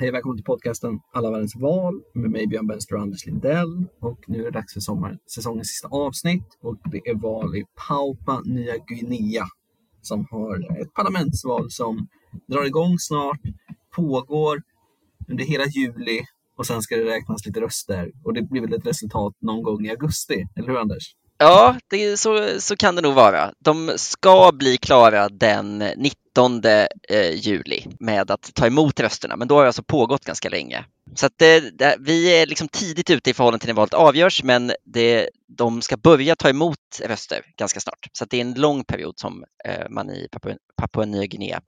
Hej välkommen till podcasten Alla världens val med mig Björn Benster och Anders Lindell. Och nu är det dags för sommar, säsongens sista avsnitt och det är val i Papua Nya Guinea som har ett parlamentsval som drar igång snart, pågår under hela juli och sen ska det räknas lite röster och det blir väl ett resultat någon gång i augusti, eller hur Anders? Ja, det, så, så kan det nog vara. De ska bli klara den 19 eh, juli med att ta emot rösterna, men då har det alltså pågått ganska länge. Så att det, det, vi är liksom tidigt ute i förhållande till när valet avgörs, men det, de ska börja ta emot röster ganska snart. Så det är en lång period som eh, man i Papua, Papua Nya Guinea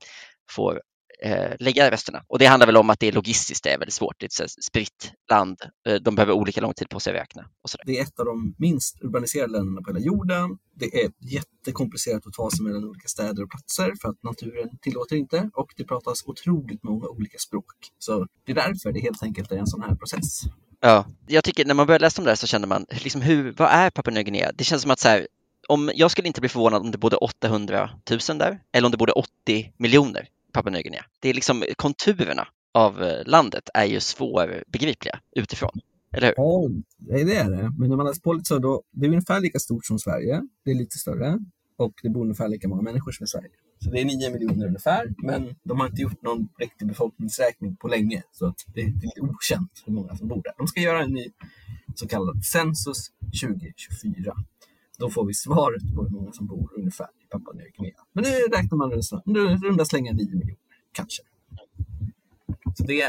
får eh, lägga rösterna. Och det handlar väl om att det är logistiskt, det är väldigt svårt. Det är ett spritt land. Eh, de behöver olika lång tid på sig att räkna. Det är ett av de minst urbaniserade länderna på hela jorden. Det är jättekomplicerat att ta sig mellan olika städer och platser för att naturen tillåter inte och det pratas otroligt många olika språk. Så det är därför det helt enkelt är en sån här process. Ja, jag tycker när man börjar läsa om det här så känner man, liksom hur, vad är Papua Nya Guinea? Det känns som att så här, om, jag skulle inte bli förvånad om det bodde 800 000 där eller om det bodde 80 miljoner. Papua Nya Guinea. Det är liksom konturerna av eh, landet är ju svårbegripliga utifrån. Eller hur? Ja, det är det. Men när man läser på lite så då, det är ungefär lika stort som Sverige. Det är lite större och det bor ungefär lika många människor som i Sverige. Så det är nio miljoner ungefär, men de har inte gjort någon riktig befolkningsräkning på länge, så att det är lite okänt hur många som bor där. De ska göra en ny så kallad Census 2024. Då får vi svaret på hur många som bor ungefär Papua Nya Guinea. Men nu räknar man runda slänga 9 miljoner, kanske. Så det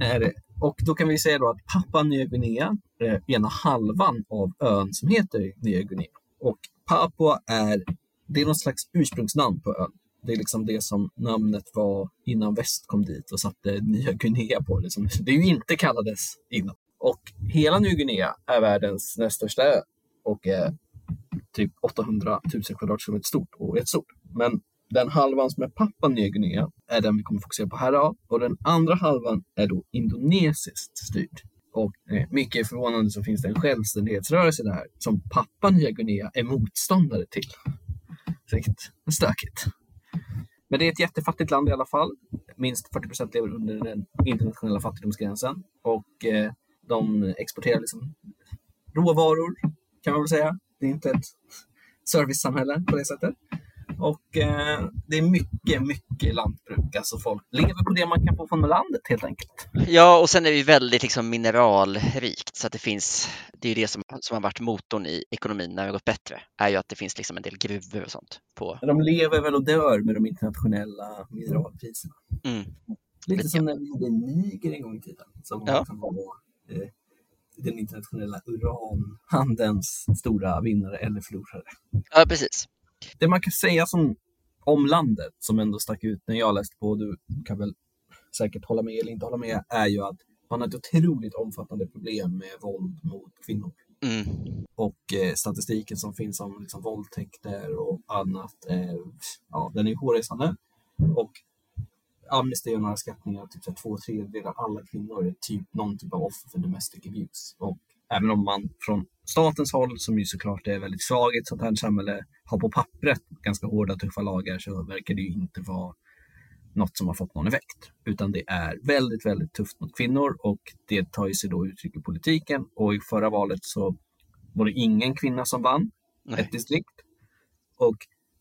är det. Och då kan vi säga då att Papua Nya Guinea är ena halvan av ön som heter Nya Guinea. Och Papua är, det är något slags ursprungsnamn på ön. Det är liksom det som namnet var innan väst kom dit och satte Nya Guinea på. Liksom. Det är ju inte kallades innan. Och hela Nya Guinea är världens näst största ö och är typ 800 000 kvadratkilometer stort och ett stort. Men den halvan som är Papua Nya Guinea är den vi kommer fokusera på här idag. Och den andra halvan är då indonesiskt styrd. Och eh, mycket förvånande så finns det en självständighetsrörelse där som Papua Nya Guinea är motståndare till. Riktigt stökigt. Men det är ett jättefattigt land i alla fall. Minst 40 procent lever under den internationella fattigdomsgränsen. Och eh, de exporterar liksom råvaror, kan man väl säga, det är inte ett servicesamhälle på det sättet. Och eh, det är mycket, mycket lantbruk. Alltså folk lever på det man kan få från landet helt enkelt. Ja, och sen är det väldigt liksom, mineralrikt så att det finns. Det är det som, som har varit motorn i ekonomin när det har gått bättre. Är ju att det finns liksom en del gruvor och sånt. På... De lever väl och dör med de internationella mineralpriserna. Mm. Lite som när vi gjorde Niger en gång i tiden. Som ja. liksom var eh, den internationella uranhandelns stora vinnare eller förlorare. Ja, precis. Det man kan säga som, om landet, som ändå stack ut när jag läste på, du kan väl säkert hålla med eller inte hålla med, är ju att man har ett otroligt omfattande problem med våld mot kvinnor. Mm. Och eh, statistiken som finns om liksom, våldtäkter och annat, eh, ja, den är hårresande. Och Amnesty gör några skattningar, typ så två tredjedelar av alla kvinnor är typ någon typ av offer för domestic abuse. Och även om man från statens håll, som ju såklart är väldigt svag i ett sånt här samhälle, har på pappret ganska hårda, tuffa lagar så verkar det ju inte vara något som har fått någon effekt. Utan det är väldigt, väldigt tufft mot kvinnor och det tar ju sig då uttryck i politiken. Och i förra valet så var det ingen kvinna som vann Nej. ett distrikt. Och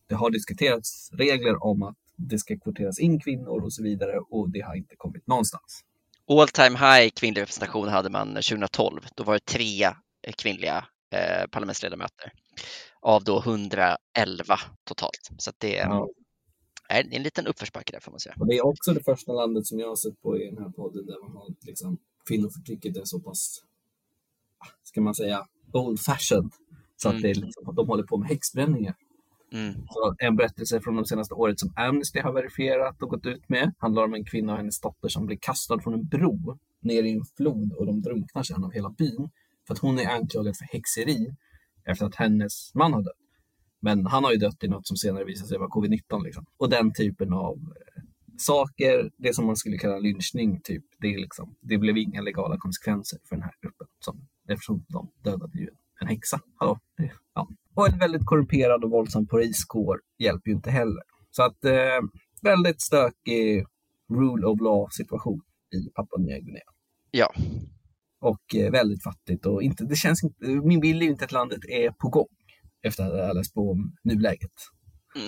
det har diskuterats regler om att det ska kvoteras in kvinnor och så vidare och det har inte kommit någonstans. All time high kvinnlig representation hade man 2012. Då var det tre kvinnliga eh, parlamentsledamöter av då 111 totalt. Så det ja. är en liten uppförsbacke där får man säga. Och det är också det första landet som jag har sett på i den här podden där man har liksom kvinnoförtrycket är så pass, ska man säga, old fashioned. Så mm. att det är liksom, att de håller på med häxbränningar. Mm. Så en berättelse från de senaste året som Amnesty har verifierat och gått ut med handlar om en kvinna och hennes dotter som blir kastad från en bro ner i en flod och de drunknar sedan av hela byn. För att hon är anklagad för häxeri efter att hennes man har dött. Men han har ju dött i något som senare visade sig vara covid-19. Liksom. Och den typen av eh, saker, det som man skulle kalla lynchning, typ, det, är liksom, det blev inga legala konsekvenser för den här gruppen. Som, eftersom de dödade ju en häxa. Hallå? Det, ja. Och en väldigt korrumperad och våldsam poliskår hjälper ju inte heller. Så att eh, väldigt stökig rule of law situation. i Papua Nya Guinea. Ja. Och eh, väldigt fattigt och inte, det känns inte, min bild är ju inte att landet är på gång efter att ha läst på om nuläget.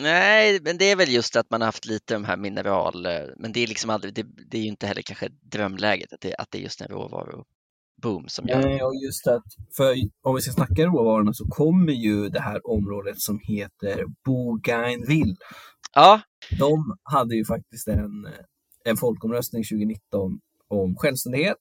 Nej, men det är väl just att man har haft lite de här mineral, eh, men det är liksom aldrig, det, det är ju inte heller kanske drömläget att det, att det är just en råvaruboom som gör Nej, och just att, för om vi ska snacka råvarorna så kommer ju det här området som heter Bougainville. Ja, De hade ju faktiskt en, en folkomröstning 2019 om självständighet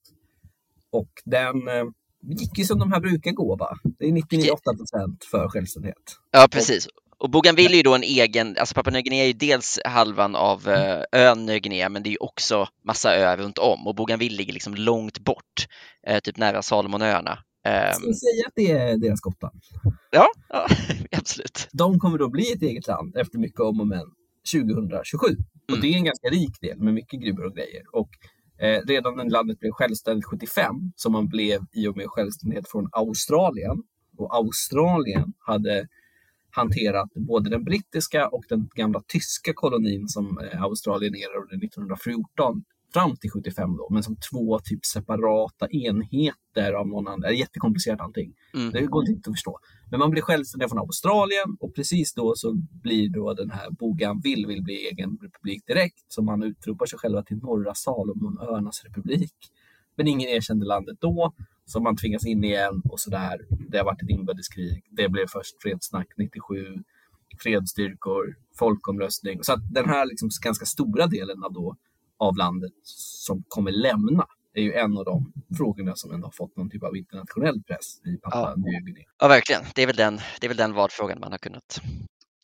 och den eh, gick ju som de här brukar gå va? Det är 99,8 procent för självständighet. ja precis. Och Bougainville är ju då en egen, alltså Papua Nya Guinea är ju dels halvan av eh, ön Nya Guinea, men det är ju också massa öar runt om och Bougainville ligger liksom långt bort, eh, typ nära Salomonöarna. Eh, Ska vi säga att det är deras Gotland? ja, ja, absolut. De kommer då bli ett eget land efter mycket om och men 2027. Och Mm. det är en ganska rik del med mycket gruvor och grejer. Och eh, redan när landet blev självständigt 75, som man blev i och med självständighet från Australien, och Australien hade hanterat både den brittiska och den gamla tyska kolonin som eh, Australien erövrade 1914 fram till 75 då, men som två typ separata enheter av någon annan. Det är jättekomplicerat allting. Mm. Det går inte att förstå. Men man blir självständig från Australien och precis då så blir då den här Bougainville vill bli egen republik direkt. Så man utropar sig själva till Norra Salomonöarnas republik. Men ingen erkände landet då, så man tvingas in igen och sådär. Det har varit ett inbördeskrig. Det blev först fredssnack 97, fredsstyrkor, folkomröstning. Så att den här liksom ganska stora delen av, då, av landet som kommer lämna är ju en av de frågorna som ändå har fått någon typ av internationell press i Papua Ja. Nya Guinea. Ja, verkligen. Det är väl den, det är väl den valfrågan man har kunnat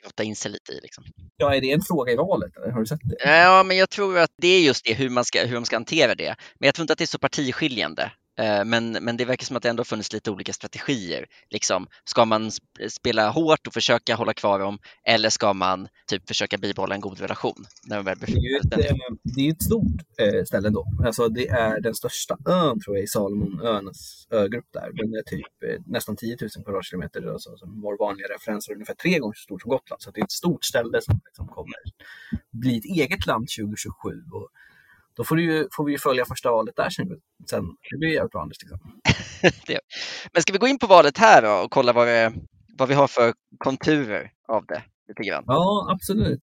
grotta in sig lite i. Liksom. Ja, är det en fråga i valet? Eller? Har du sett det? Ja, men jag tror att det är just det, hur man ska, hur man ska hantera det. Men jag tror inte att det är så partiskiljande. Eh, Men, men det verkar som att det ändå funnits lite olika strategier. Liksom, ska man sp- spela hårt och försöka hålla kvar dem eller ska man typ försöka bibehålla en god relation? När man väl Det är ju ett, eh, det är ett stort eh, ställe ändå. Alltså, det är den största ön tror jag i Salomonöarnas ögrupp där. Den är typ nästan 10 000 kvadratkilometer. Alltså, vår vanliga referens är ungefär tre gånger så stort som Gotland. Så det är ett stort ställe som liksom kommer bli ett eget land 2027. Och då får, du ju, får vi ju följa första valet där sen. sen det blir jävligt bra Anders. Liksom. Men ska vi gå in på valet här då och kolla vad, det, vad vi har för konturer av det lite grann? Ja, absolut.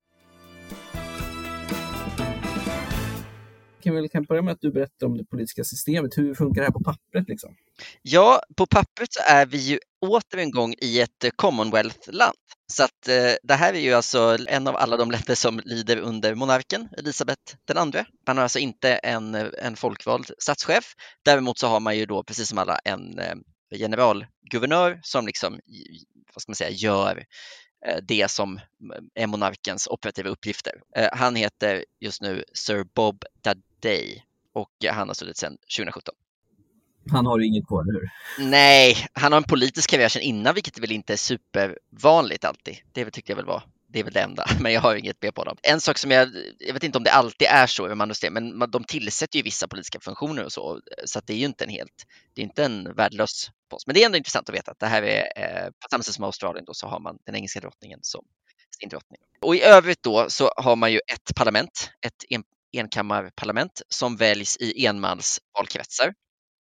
Kan vi kan börja med att du berättar om det politiska systemet. Hur funkar det här på pappret? Liksom? Ja, på pappret så är vi ju åter en gång i ett eh, Commonwealth-land. Så att eh, det här är ju alltså en av alla de länder som lyder under monarken, Elisabeth II. Man har alltså inte en, eh, en folkvald statschef. Däremot så har man ju då, precis som alla, en eh, generalguvernör som liksom, vad ska man säga, gör eh, det som mm, är monarkens operativa uppgifter. Han heter just nu Sir Bob Dadey och han har suttit sedan 2017. Han har ju inget på, eller hur? Nej, han har en politisk karriär sedan innan, vilket väl inte är supervanligt alltid. Det tyckte jag väl var det är väl det enda, men jag har inget mer på dem. En sak som jag, jag vet inte om det alltid är så i manusystem, men de tillsätter ju vissa politiska funktioner och så, så det är ju inte en helt, det är inte en värdelös post. Men det är ändå intressant att veta att det här är, eh, på samma sätt som Australien då, så har man den engelska drottningen som sin drottning. Och i övrigt då så har man ju ett parlament, ett enkammarparlament som väljs i enmansvalkretsar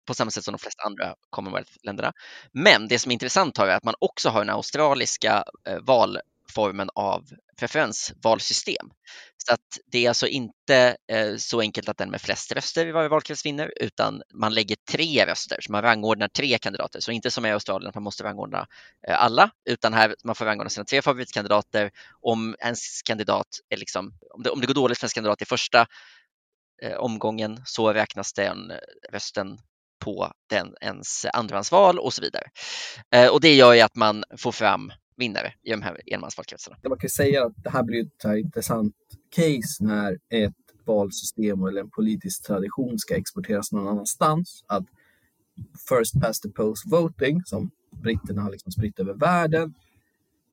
på samma sätt som de flesta andra Commonwealth-länderna. Men det som är intressant är att man också har den australiska eh, formen av preferensvalsystem. Så att det är alltså inte eh, så enkelt att den med flest röster i varje valkrets vinner, utan man lägger tre röster, så man rangordnar tre kandidater. Så inte som i Australien att man måste rangordna eh, alla, utan här man får rangordna sina tre favoritkandidater. Om ens kandidat är liksom, om det, om det går dåligt för ens kandidat i första eh, omgången så räknas den eh, rösten på den ens andrahandsval och så vidare. Eh, och det gör ju att man får fram vinnare i de här enmansvalkretsarna. Man kan säga att det här blir ett här intressant case när ett valsystem eller en politisk tradition ska exporteras någon annanstans. Att first past the post voting, som britterna har liksom spritt över världen,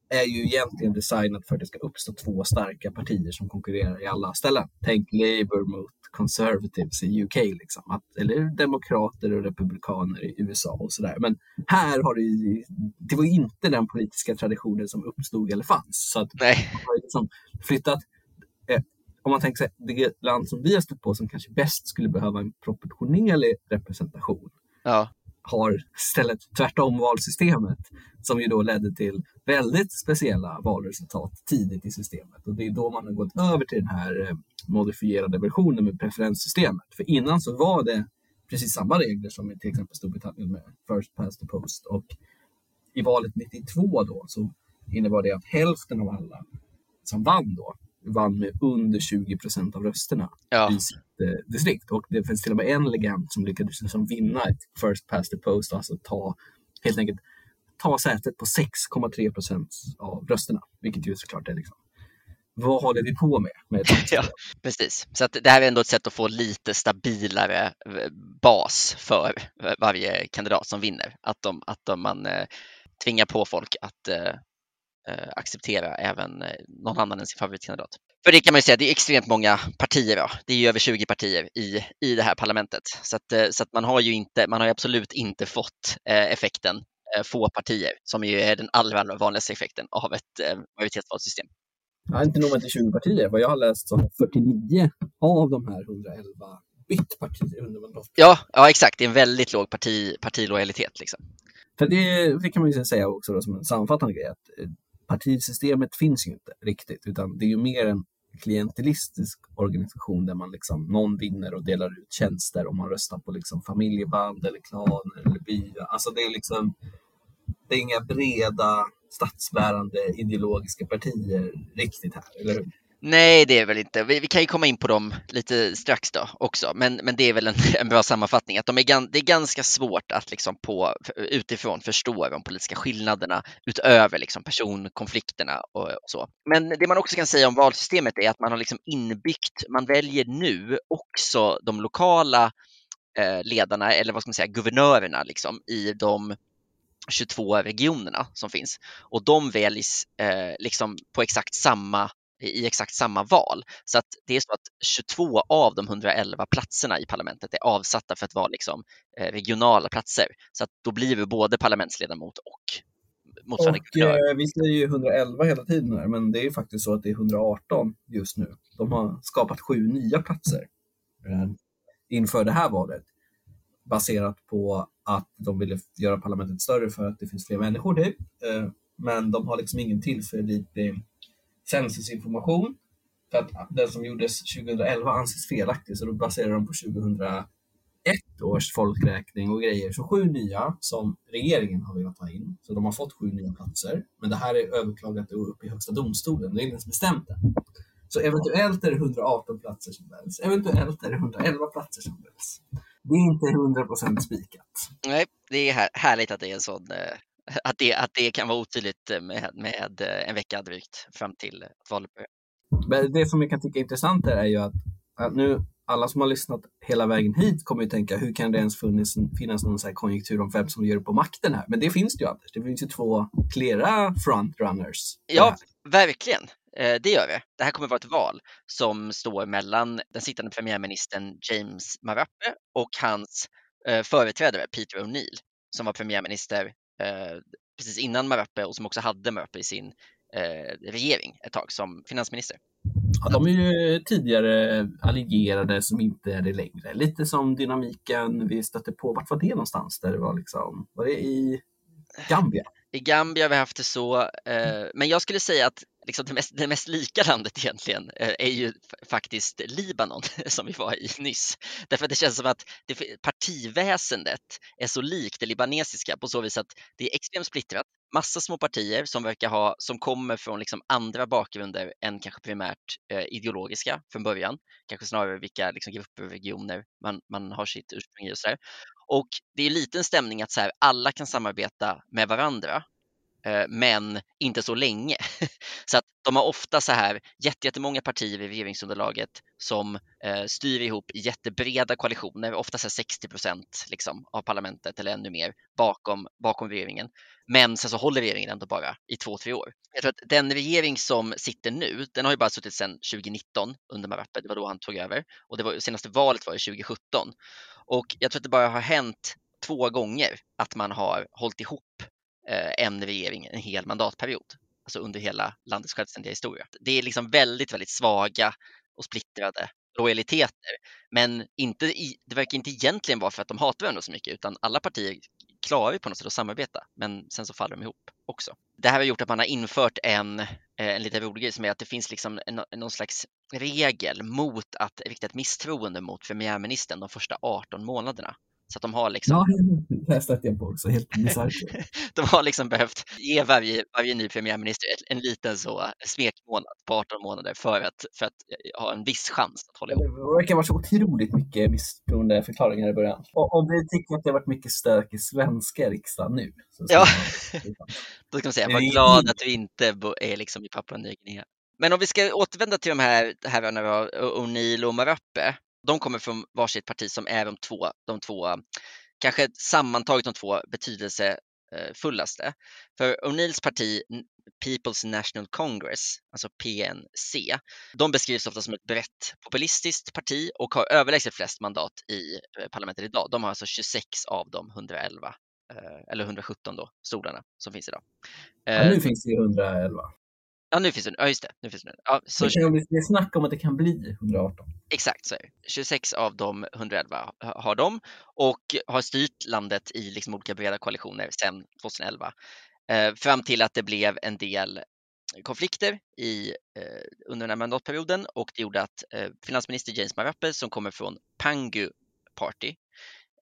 är ju egentligen designat för att det ska uppstå två starka partier som konkurrerar i alla ställen. Tänk Labour mot Conservatives i UK, liksom. att, eller demokrater och republikaner i USA och sådär. Men här har det ju, det var inte den politiska traditionen som uppstod eller fanns. Så att Nej, man har liksom flyttat eh, om man tänker sig det land som vi har stött på som kanske bäst skulle behöva en proportionerlig representation Ja, har istället tvärtom valsystemet som ju då ledde till väldigt speciella valresultat tidigt i systemet. Och det är då man har gått över till den här eh, modifierade versionen med preferenssystemet. För innan så var det precis samma regler som i till exempel Storbritannien med first past the post. Och i valet 92 då så innebar det att hälften av alla som vann då vann med under 20 procent av rösterna ja, i sitt eh, distrikt. Och det finns till och med en legend som lyckades liksom vinna ett first past the post, alltså ta helt enkelt ta sätet på 6,3 procent av rösterna, vilket ju såklart är liksom vad håller vi på med? med Ja. precis. Så att det här är ändå ett sätt att få lite stabilare eh, bas för eh, varje kandidat som vinner. Att, de, att de, man eh, tvingar på folk att eh, acceptera även eh, någon annan än sin favoritkandidat. För det kan man ju säga, det är extremt många partier. Då. Det är ju över 20 partier i, i det här parlamentet. Så, att, eh, så att man har ju inte, man har absolut inte fått eh, effekten eh, få partier, som ju är den allra, allra vanligaste effekten av ett eh, majoritetsvalsystem. Ja, inte nog med att det är 20 partier. Vad jag har läst så har 49 av de här 111 bytt partier under mandatperioden. Ja, ja, exakt. Det är en väldigt låg parti, partilojalitet. Liksom. För det, det kan man ju säga också då, som en sammanfattande grej, att eh, partisystemet finns ju inte riktigt, utan det är ju mer en klientelistisk organisation där man liksom, någon vinner och delar ut tjänster och man röstar på liksom familjeband eller klaner eller byar. Alltså det är liksom, det är inga breda statsbärande ideologiska partier riktigt här, eller hur? Nej, det är väl inte. Vi, vi kan ju komma in på dem lite strax då också, men, men det är väl en, en bra sammanfattning att de är, gan, det är ganska svårt att liksom på, utifrån förstå de politiska skillnaderna utöver liksom personkonflikterna och, och så. Men det man också kan säga om valsystemet är att man har liksom inbyggt, man väljer nu också de lokala eh, ledarna eller vad ska man säga, guvernörerna liksom i de 22 regionerna som finns och de väljs eh, liksom på exakt samma i exakt samma val. Så att det är så att 22 av de 111 platserna i parlamentet är avsatta för att vara liksom, eh, regionala platser. Så att då blir vi både parlamentsledamot och motsvarande Och eh, vi säger ju 111 hela tiden här, men det är ju faktiskt så att det är 118 just nu. De har skapat sju nya platser eh, inför det här valet baserat på att de ville göra parlamentet större för att det finns fler människor typ. Eh, Men de har liksom ingen tillförlitlig censusinformation för att den som gjordes 2011 anses felaktig så då baserar de på 2001 års folkräkning och grejer. Så sju nya som regeringen har velat ta in. Så de har fått sju nya platser. Men det här är överklagat och upp i Högsta domstolen. Det är inte ens bestämt än. Så eventuellt är det 118 platser som väljs. Eventuellt är det 111 platser som väljs. Det är inte 100% spikat. Nej, det är här, härligt att det är en sån eh, att det, att det kan vara otydligt eh, med, med eh, en vecka drygt fram till att valet börjar. Det som jag kan tycka är intressant är ju att, att nu alla som har lyssnat hela vägen hit kommer ju tänka hur kan det ens finnas, finnas någon så konjunktur om vem som gör på makten här? Men det finns det ju Anders. Det finns ju två klara frontrunners. Ja, verkligen. Eh, Det gör det. Det här kommer vara ett val som står mellan den sittande premiärministern James Marape och hans företrädare Peter O'Neill som var premiärminister precis innan Marape och som också hade Marape i sin eh, regering ett tag som finansminister. Ja, de är ju tidigare allierade som inte är det längre. Lite som dynamiken vi stötte på. Vart var det någonstans? Där det var liksom, var det i Gambia? I Gambia har vi haft det så, eh, men jag skulle säga att liksom det, mest, det mest lika landet egentligen eh, är ju faktiskt Libanon som vi var i nyss. Därför att det känns som att det, partiväsendet är så likt det libanesiska på så vis att det är extremt splittrat. Massa små partier som verkar ha, som kommer från liksom andra bakgrunder än kanske primärt eh, ideologiska från början. Kanske snarare vilka liksom, grupper och regioner man, man har sitt ursprung i och sådär. Och det är lite en stämning att så här, alla kan samarbeta med varandra, Eh, men inte så länge. Så att de har ofta så här jättemånga partier i regeringsunderlaget som eh, styr ihop jättebreda koalitioner, ofta så 60 procent liksom, av parlamentet eller ännu mer bakom, bakom regeringen. Men sen så håller regeringen ändå bara i två, tre år. Jag tror att den regering som sitter nu, den har ju bara suttit sedan 2019 under Marape, det var då han tog över och det var, senaste valet var 2017. Och jag tror att det bara har hänt två gånger att man har hållit ihop Eh, en regering en hel mandatperiod, alltså under hela landets självständiga historia. Det är liksom väldigt, väldigt svaga och splittrade lojaliteter. Men inte i, det verkar inte egentligen vara för att de hatar varandra så mycket utan alla partier klarar ju på något sätt att samarbeta men sen så faller de ihop också. Det här har gjort att man har infört en, eh, en lite rolig grej som är att det finns liksom en, någon slags regel mot att rikta ett misstroende mot premiärministern de första 18 månaderna. Så att de har liksom... Ja, det har jag på också, helt de har liksom behövt ge varje, varje ny premiärminister en liten så smekmånad på 18 månader för att, för att eh, ha en viss chans att hålla ihop. Det verkar vara så otroligt mycket misstroende förklaringar i början. Och om vi tycker att det har varit mycket stök i svenska riksdagen nu. ja, då ska man säga, var glad att vi inte är liksom i Papua Nya Guinea. Men om vi ska återvända till de här herrarna, O'Neill och Marappe, de kommer från varsitt parti som är de två, de två kanske sammantaget de två betydelsefullaste. För O'Neills parti People's National Congress, alltså PNC, de beskrivs ofta som ett brett populistiskt parti och har överlägset flest mandat i eh, parlamentet idag. De har alltså 26 av de 111 eh, eller 117 då, stolarna som finns idag. Ja, nu eh, finns det 111. Ja, nu finns det. Ja, just det. Nu finns det. Ja, så... Det är snack om att det kan bli 118. Exakt så är det. 26 av de 111 har de och har styrt landet i liksom olika breda koalitioner sedan 2011. Eh, fram till att det blev en del konflikter i, eh, under den här mandatperioden och det gjorde att eh, finansminister James Marape som kommer från Pangu Party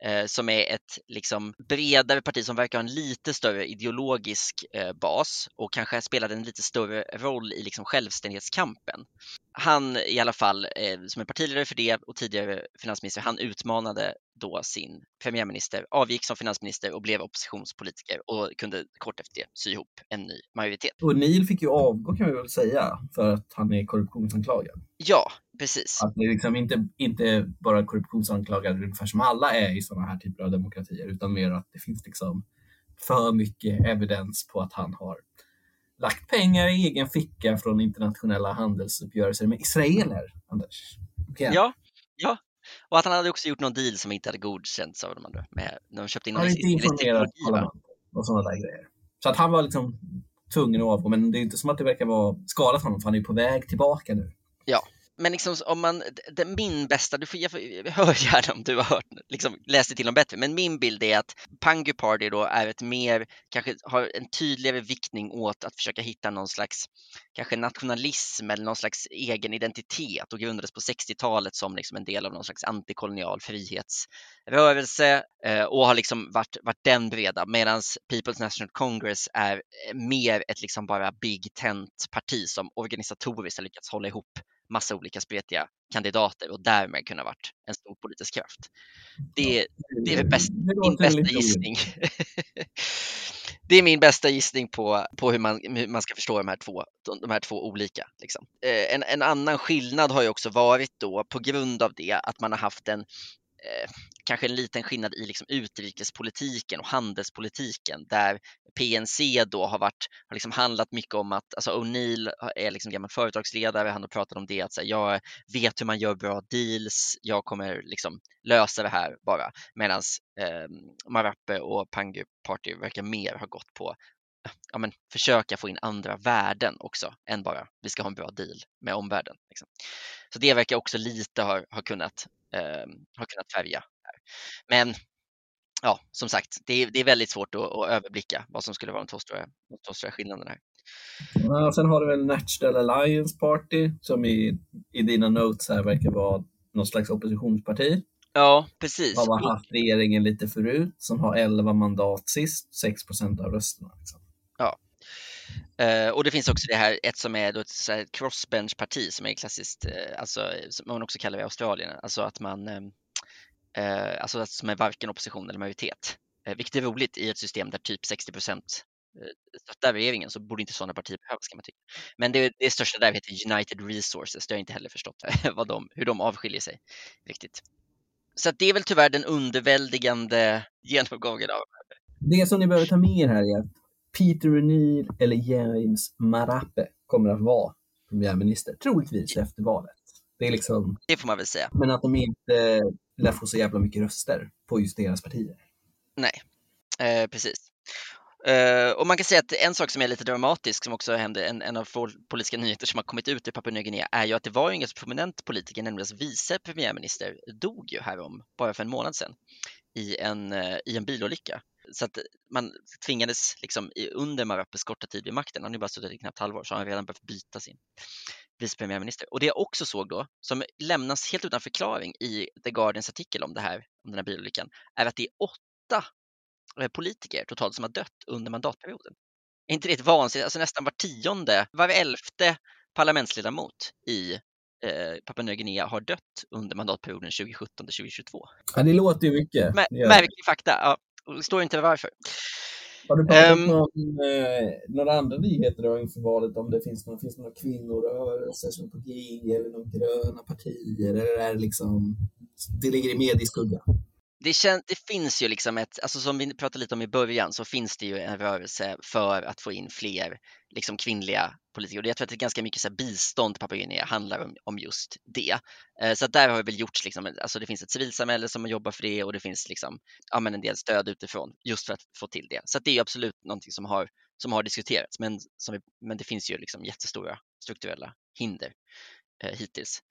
Eh, som är ett liksom bredare parti som verkar ha en lite större ideologisk eh, bas och kanske spelade en lite större roll i liksom självständighetskampen. Han i alla fall, eh, som är partiledare för det och tidigare finansminister, han utmanade då sin premiärminister, avgick som finansminister och blev oppositionspolitiker och kunde kort efter det sy ihop en ny majoritet. Och Neil fick ju avgå kan vi väl säga för att han är korruptionsanklagad. Ja, precis. Att det är liksom inte, inte bara korruptionsanklagade ungefär som alla är i sådana här typer av demokratier utan mer att det finns liksom för mycket evidens på att han har lagt pengar i egen ficka från internationella handelsuppgörelser med israeler, Anders. Okay. Ja, ja, och att han hade också gjort någon deal som inte hade godkänts av de andra. Med, de köpte in han hade inte informerat och sådana där grejer. Så att han var liksom tvungen att avgå, men det är inte som att det verkar vara skadat för honom, för han är på väg tillbaka nu. Ja, men liksom om man, det, min bästa, du får, jag, jag hör gärna om du har hört, liksom läst det till dem bättre, men min bild är att Pangu Party då är ett mer, kanske har en tydligare viktning åt att försöka hitta någon slags, kanske nationalism eller någon slags egen identitet och grundades på 60-talet som liksom en del av någon slags antikolonial frihetsrörelse eh, och har liksom varit, varit den breda, medan People's National Congress är eh, mer ett liksom bara big tent parti som organisatoriskt har lyckats hålla ihop massa olika spretiga kandidater och därmed kunna varit en stor politisk kraft. Det, det är bäst, min bästa gissning. det är min bästa gissning på, på hur, man, hur man ska förstå de här två, de här två olika. Liksom. Eh, en, en annan skillnad har ju också varit då på grund av det att man har haft en eh, kanske en liten skillnad i liksom utrikespolitiken och handelspolitiken där PNC då har, varit, har liksom handlat mycket om att, alltså O'Neill är liksom gammal företagsledare, han har pratat om det att här, jag vet hur man gör bra deals, jag kommer liksom lösa det här bara. Medan eh, Marape och Pangu Party verkar mer ha gått på ja, men, försöka få in andra värden också än bara vi ska ha en bra deal med omvärlden. Liksom. Så det verkar också lite ha, ha, kunnat, eh, ha kunnat färga. Här. Men ja, som sagt, det är, det är väldigt svårt att, att, överblicka vad som skulle vara de två stora, de två stora skillnaderna. Här. Ja, sen har du väl National Alliance Party som i, i dina notes här verkar vara någon slags oppositionsparti. Ja, precis. Har haft regeringen lite förut, som har 11 mandat sist, 6 procent av rösterna. Liksom. Ja. Uh, och det finns också det här, ett som är då ett, ett crossbench-parti som är klassiskt, uh, alltså som man också kallar det i Australien, alltså att man uh, alltså alltså som är varken opposition eller majoritet. Uh, vilket är roligt i ett system där typ 60 procent stöttar regeringen så borde inte sådana partier behövas kan man tycka. Men det, det största där heter United Resources, det har jag inte heller förstått vad de, hur de avskiljer sig riktigt. Så det är väl tyvärr den underväldigande genomgången av det som ni behöver ta med er här är att Peter O'Neill eller James Marape kommer att vara premiärminister, troligtvis efter valet. Det är liksom... Det får man väl säga. Men att de inte lär få så jävla mycket röster på just deras partier. Nej, eh, precis. Uh, och man kan säga att en sak som är lite dramatisk som också hände, en, en av få politiska nyheter som har kommit ut i Papua Nya Guinea är ju att det var en ganska prominent politiker, nämligen vice premiärminister, dog ju härom bara för en månad sedan i en, uh, i en bilolycka. Så att man tvingades liksom under Marapes korta tid vid makten, han har ju bara suttit i knappt halvår, så har han redan behövt byta sin vice premiärminister. Och det jag också såg då, som lämnas helt utan förklaring i The Guardians artikel om det här, om den här bilolyckan, är att det är åtta eh, politiker totalt som har dött under mandatperioden. Är inte det ett vansinnigt, alltså nästan var tionde, var elfte parlamentsledamot i eh, Papua Nya Guinea har dött under mandatperioden 2017 till 2022. Ja, det låter ju mycket. märklig fakta, ja. Det står inte varför. Har du pratat um, om eh, några andra nyheter då inför valet? Om det finns, någon, finns några kvinnorörelser som på G eller några gröna partier? Eller är det liksom, det ligger i medieskugga? Det, kän, det finns ju liksom ett, alltså som vi pratade lite om i början, så finns det ju en rörelse för att få in fler liksom kvinnliga politiker. Och jag tror att det är ganska mycket så här, bistånd Papua Guinea handlar om, om just det. Eh, så där har det väl gjorts, liksom, alltså det finns ett civilsamhälle som jobbar för det och det finns liksom, ja, men en del stöd utifrån just för att få till det. Så det är absolut någonting som har, som har diskuterats, men, som, men det finns ju liksom jättestora strukturella hinder Eh, hittills.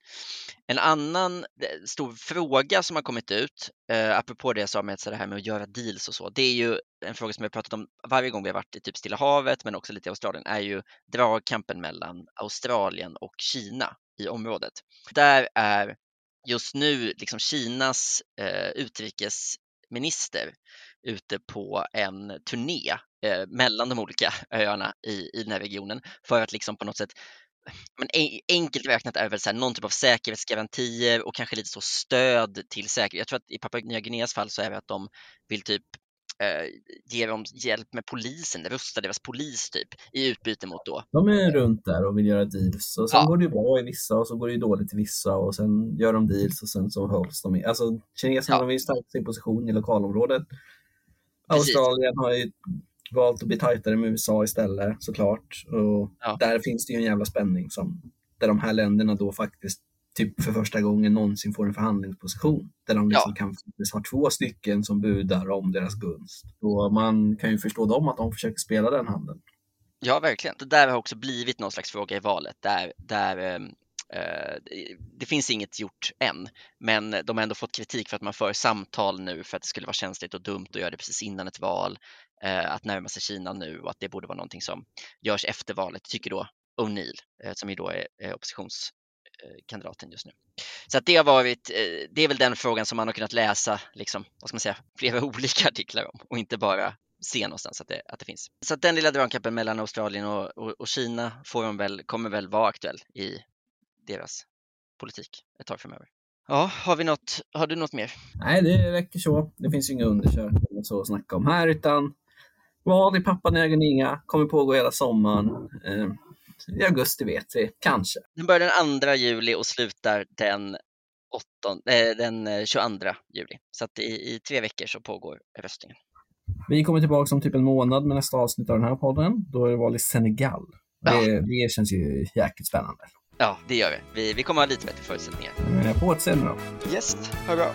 En annan eh, stor fråga som har kommit ut, eh, apropå det jag sa med så det här med att göra deals och så, det är ju en fråga som vi har pratat om varje gång vi har varit i typ Stilla havet, men också lite i Australien, är ju dragkampen mellan Australien och Kina i området. Där är just nu liksom Kinas eh, utrikesminister ute på en turné eh, mellan de olika öarna i, i den här regionen för att liksom på något sätt men enkelt räknat är väl så här, någon typ av säkerhetsgarantier och kanske lite så stöd till säkerhet. Jag tror att i Papua Nya Guineas fall så är det att de vill typ eh, ge dem hjälp med polisen, rusta deras polis typ i utbyte mot då. De är runt där och vill göra deals och sen ja. går det bra i vissa och så går det dåligt i vissa och sen gör de deals och sen så hålls de i. Alltså kineserna ja. vill stärka sin position i lokalområdet. Precis. Australien har ju valt att bli tajtare med USA istället såklart. Och ja. Där finns det ju en jävla spänning som, där de här länderna då faktiskt typ för första gången någonsin får en förhandlingsposition. Där de liksom ja. kan faktiskt ha två stycken som budar om deras gunst. Och man kan ju förstå dem att de försöker spela den handeln. Ja, verkligen. Det där har också blivit någon slags fråga i valet där, där ehm, eh, Eh, det finns inget gjort än, men de har ändå fått kritik för att man för samtal nu för att det skulle vara känsligt och dumt att göra det precis innan ett val. Eh, att närma sig Kina nu och att det borde vara någonting som görs efter valet, tycker då O'Neill, eh, som ju då är oppositionskandidaten just nu. Så att det har varit, det är väl den frågan som man har kunnat läsa, liksom, vad ska man säga, flera olika artiklar om och inte bara se någonstans att det, att det finns. Så att den lilla dragkampen mellan Australien och, och, och, Kina får de väl, kommer väl vara aktuell i deras politik ett tag framöver. Ja, har, vi något, har du något mer? Nej, det räcker så. Det finns inga undersökningar så att snacka om här, utan Val i Pappa Guinea kommer pågå hela sommaren. Eh, I augusti vet vi, kanske. Den börjar den 2 juli och slutar den, 8, eh, den 22 eh, juli. Så att i, i tre veckor så pågår röstningen. Vi kommer tillbaka om typ en månad med nästa avsnitt av den här podden. Då är det val i Senegal. Det, ja. det känns ju jäkligt spännande. Ja, det gör det. Vi, vi kommer ha lite bättre förutsättningar. På återseende då. Yes, ha bra.